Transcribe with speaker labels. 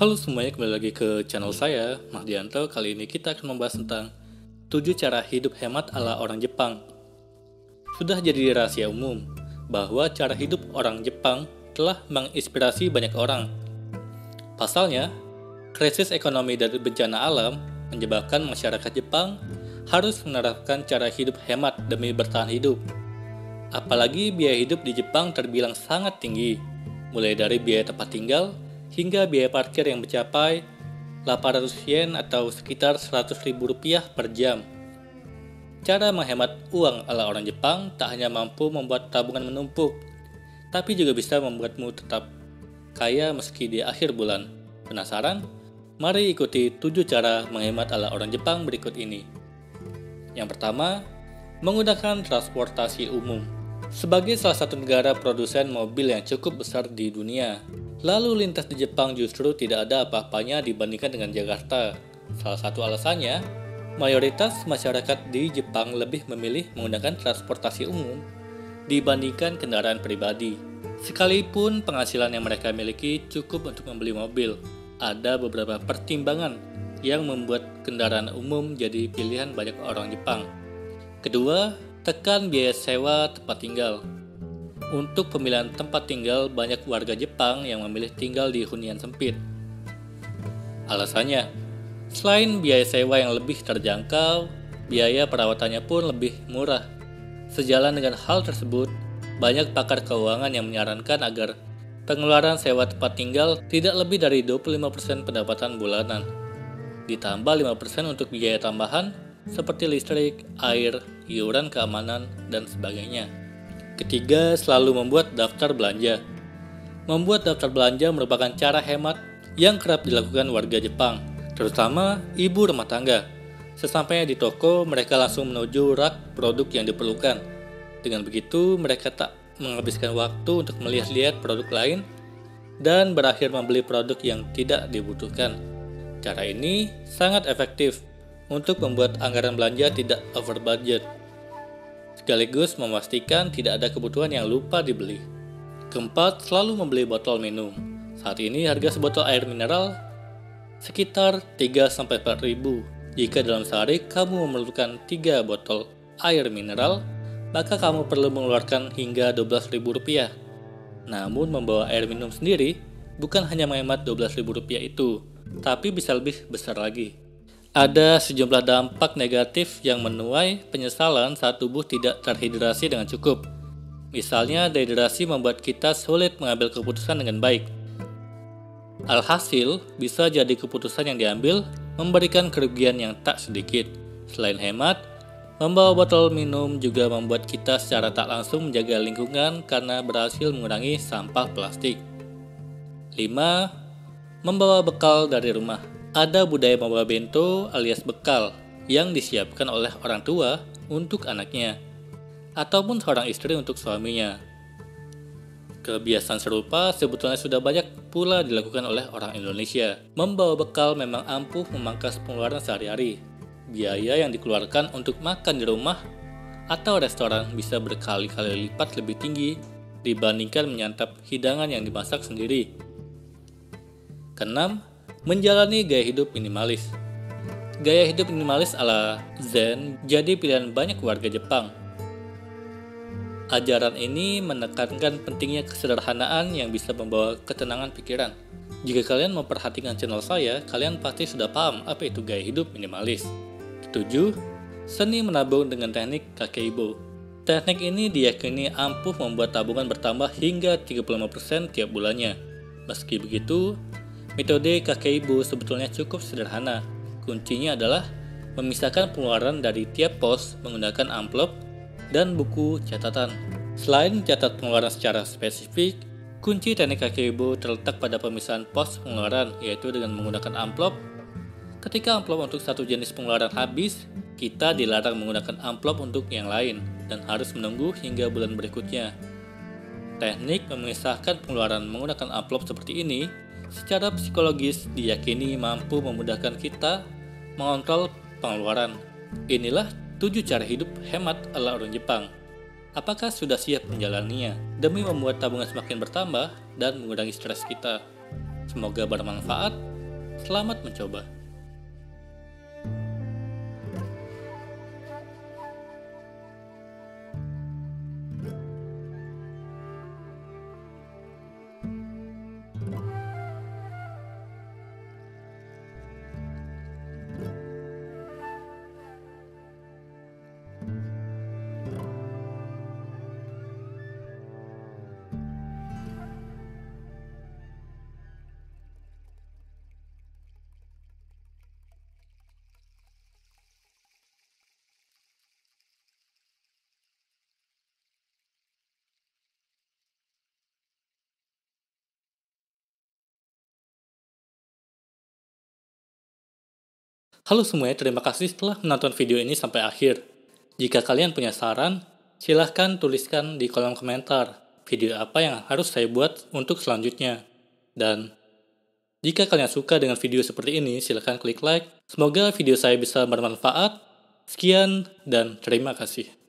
Speaker 1: Halo semuanya, kembali lagi ke channel saya, Mahdianto. Kali ini kita akan membahas tentang 7 cara hidup hemat ala orang Jepang. Sudah jadi rahasia umum bahwa cara hidup orang Jepang telah menginspirasi banyak orang. Pasalnya, krisis ekonomi dari bencana alam menyebabkan masyarakat Jepang harus menerapkan cara hidup hemat demi bertahan hidup. Apalagi biaya hidup di Jepang terbilang sangat tinggi, mulai dari biaya tempat tinggal hingga biaya parkir yang mencapai 800 yen atau sekitar 100 ribu rupiah per jam. Cara menghemat uang ala orang Jepang tak hanya mampu membuat tabungan menumpuk, tapi juga bisa membuatmu tetap kaya meski di akhir bulan. Penasaran? Mari ikuti 7 cara menghemat ala orang Jepang berikut ini. Yang pertama, menggunakan transportasi umum. Sebagai salah satu negara produsen mobil yang cukup besar di dunia, lalu lintas di Jepang justru tidak ada apa-apanya dibandingkan dengan Jakarta. Salah satu alasannya, mayoritas masyarakat di Jepang lebih memilih menggunakan transportasi umum dibandingkan kendaraan pribadi. Sekalipun penghasilan yang mereka miliki cukup untuk membeli mobil, ada beberapa pertimbangan yang membuat kendaraan umum jadi pilihan banyak orang Jepang. Kedua, Tekan biaya sewa tempat tinggal. Untuk pemilihan tempat tinggal, banyak warga Jepang yang memilih tinggal di hunian sempit. Alasannya, selain biaya sewa yang lebih terjangkau, biaya perawatannya pun lebih murah. Sejalan dengan hal tersebut, banyak pakar keuangan yang menyarankan agar pengeluaran sewa tempat tinggal tidak lebih dari 25% pendapatan bulanan. Ditambah 5% untuk biaya tambahan seperti listrik, air, iuran keamanan, dan sebagainya. Ketiga, selalu membuat daftar belanja. Membuat daftar belanja merupakan cara hemat yang kerap dilakukan warga Jepang, terutama ibu rumah tangga. Sesampainya di toko, mereka langsung menuju rak produk yang diperlukan. Dengan begitu, mereka tak menghabiskan waktu untuk melihat-lihat produk lain dan berakhir membeli produk yang tidak dibutuhkan. Cara ini sangat efektif untuk membuat anggaran belanja tidak over budget, sekaligus memastikan tidak ada kebutuhan yang lupa dibeli. Keempat, selalu membeli botol minum. Saat ini harga sebotol air mineral sekitar 3-4 ribu. Jika dalam sehari kamu memerlukan 3 botol air mineral, maka kamu perlu mengeluarkan hingga 12 ribu rupiah. Namun membawa air minum sendiri bukan hanya menghemat 12 ribu rupiah itu, tapi bisa lebih besar lagi. Ada sejumlah dampak negatif yang menuai penyesalan saat tubuh tidak terhidrasi dengan cukup. Misalnya, dehidrasi membuat kita sulit mengambil keputusan dengan baik. Alhasil, bisa jadi keputusan yang diambil memberikan kerugian yang tak sedikit. Selain hemat, membawa botol minum juga membuat kita secara tak langsung menjaga lingkungan karena berhasil mengurangi sampah plastik. 5. Membawa bekal dari rumah ada budaya membawa bento alias bekal yang disiapkan oleh orang tua untuk anaknya, ataupun seorang istri untuk suaminya. Kebiasaan serupa sebetulnya sudah banyak pula dilakukan oleh orang Indonesia. Membawa bekal memang ampuh memangkas pengeluaran sehari-hari. Biaya yang dikeluarkan untuk makan di rumah atau restoran bisa berkali-kali lipat lebih tinggi dibandingkan menyantap hidangan yang dimasak sendiri. Keenam, menjalani gaya hidup minimalis. Gaya hidup minimalis ala Zen jadi pilihan banyak warga Jepang. Ajaran ini menekankan pentingnya kesederhanaan yang bisa membawa ketenangan pikiran. Jika kalian memperhatikan channel saya, kalian pasti sudah paham apa itu gaya hidup minimalis. Ketujuh, seni menabung dengan teknik kakeibo. Teknik ini diyakini ampuh membuat tabungan bertambah hingga 35% tiap bulannya. Meski begitu, Metode kakek ibu sebetulnya cukup sederhana. Kuncinya adalah memisahkan pengeluaran dari tiap pos menggunakan amplop dan buku catatan. Selain mencatat pengeluaran secara spesifik, kunci teknik kakek ibu terletak pada pemisahan pos pengeluaran, yaitu dengan menggunakan amplop. Ketika amplop untuk satu jenis pengeluaran habis, kita dilarang menggunakan amplop untuk yang lain dan harus menunggu hingga bulan berikutnya. Teknik memisahkan pengeluaran menggunakan amplop seperti ini secara psikologis diyakini mampu memudahkan kita mengontrol pengeluaran. Inilah tujuh cara hidup hemat ala orang Jepang. Apakah sudah siap menjalaninya demi membuat tabungan semakin bertambah dan mengurangi stres kita? Semoga bermanfaat. Selamat mencoba. Halo semuanya, terima kasih telah menonton video ini sampai akhir. Jika kalian punya saran, silahkan tuliskan di kolom komentar video apa yang harus saya buat untuk selanjutnya. Dan jika kalian suka dengan video seperti ini, silahkan klik like. Semoga video saya bisa bermanfaat. Sekian dan terima kasih.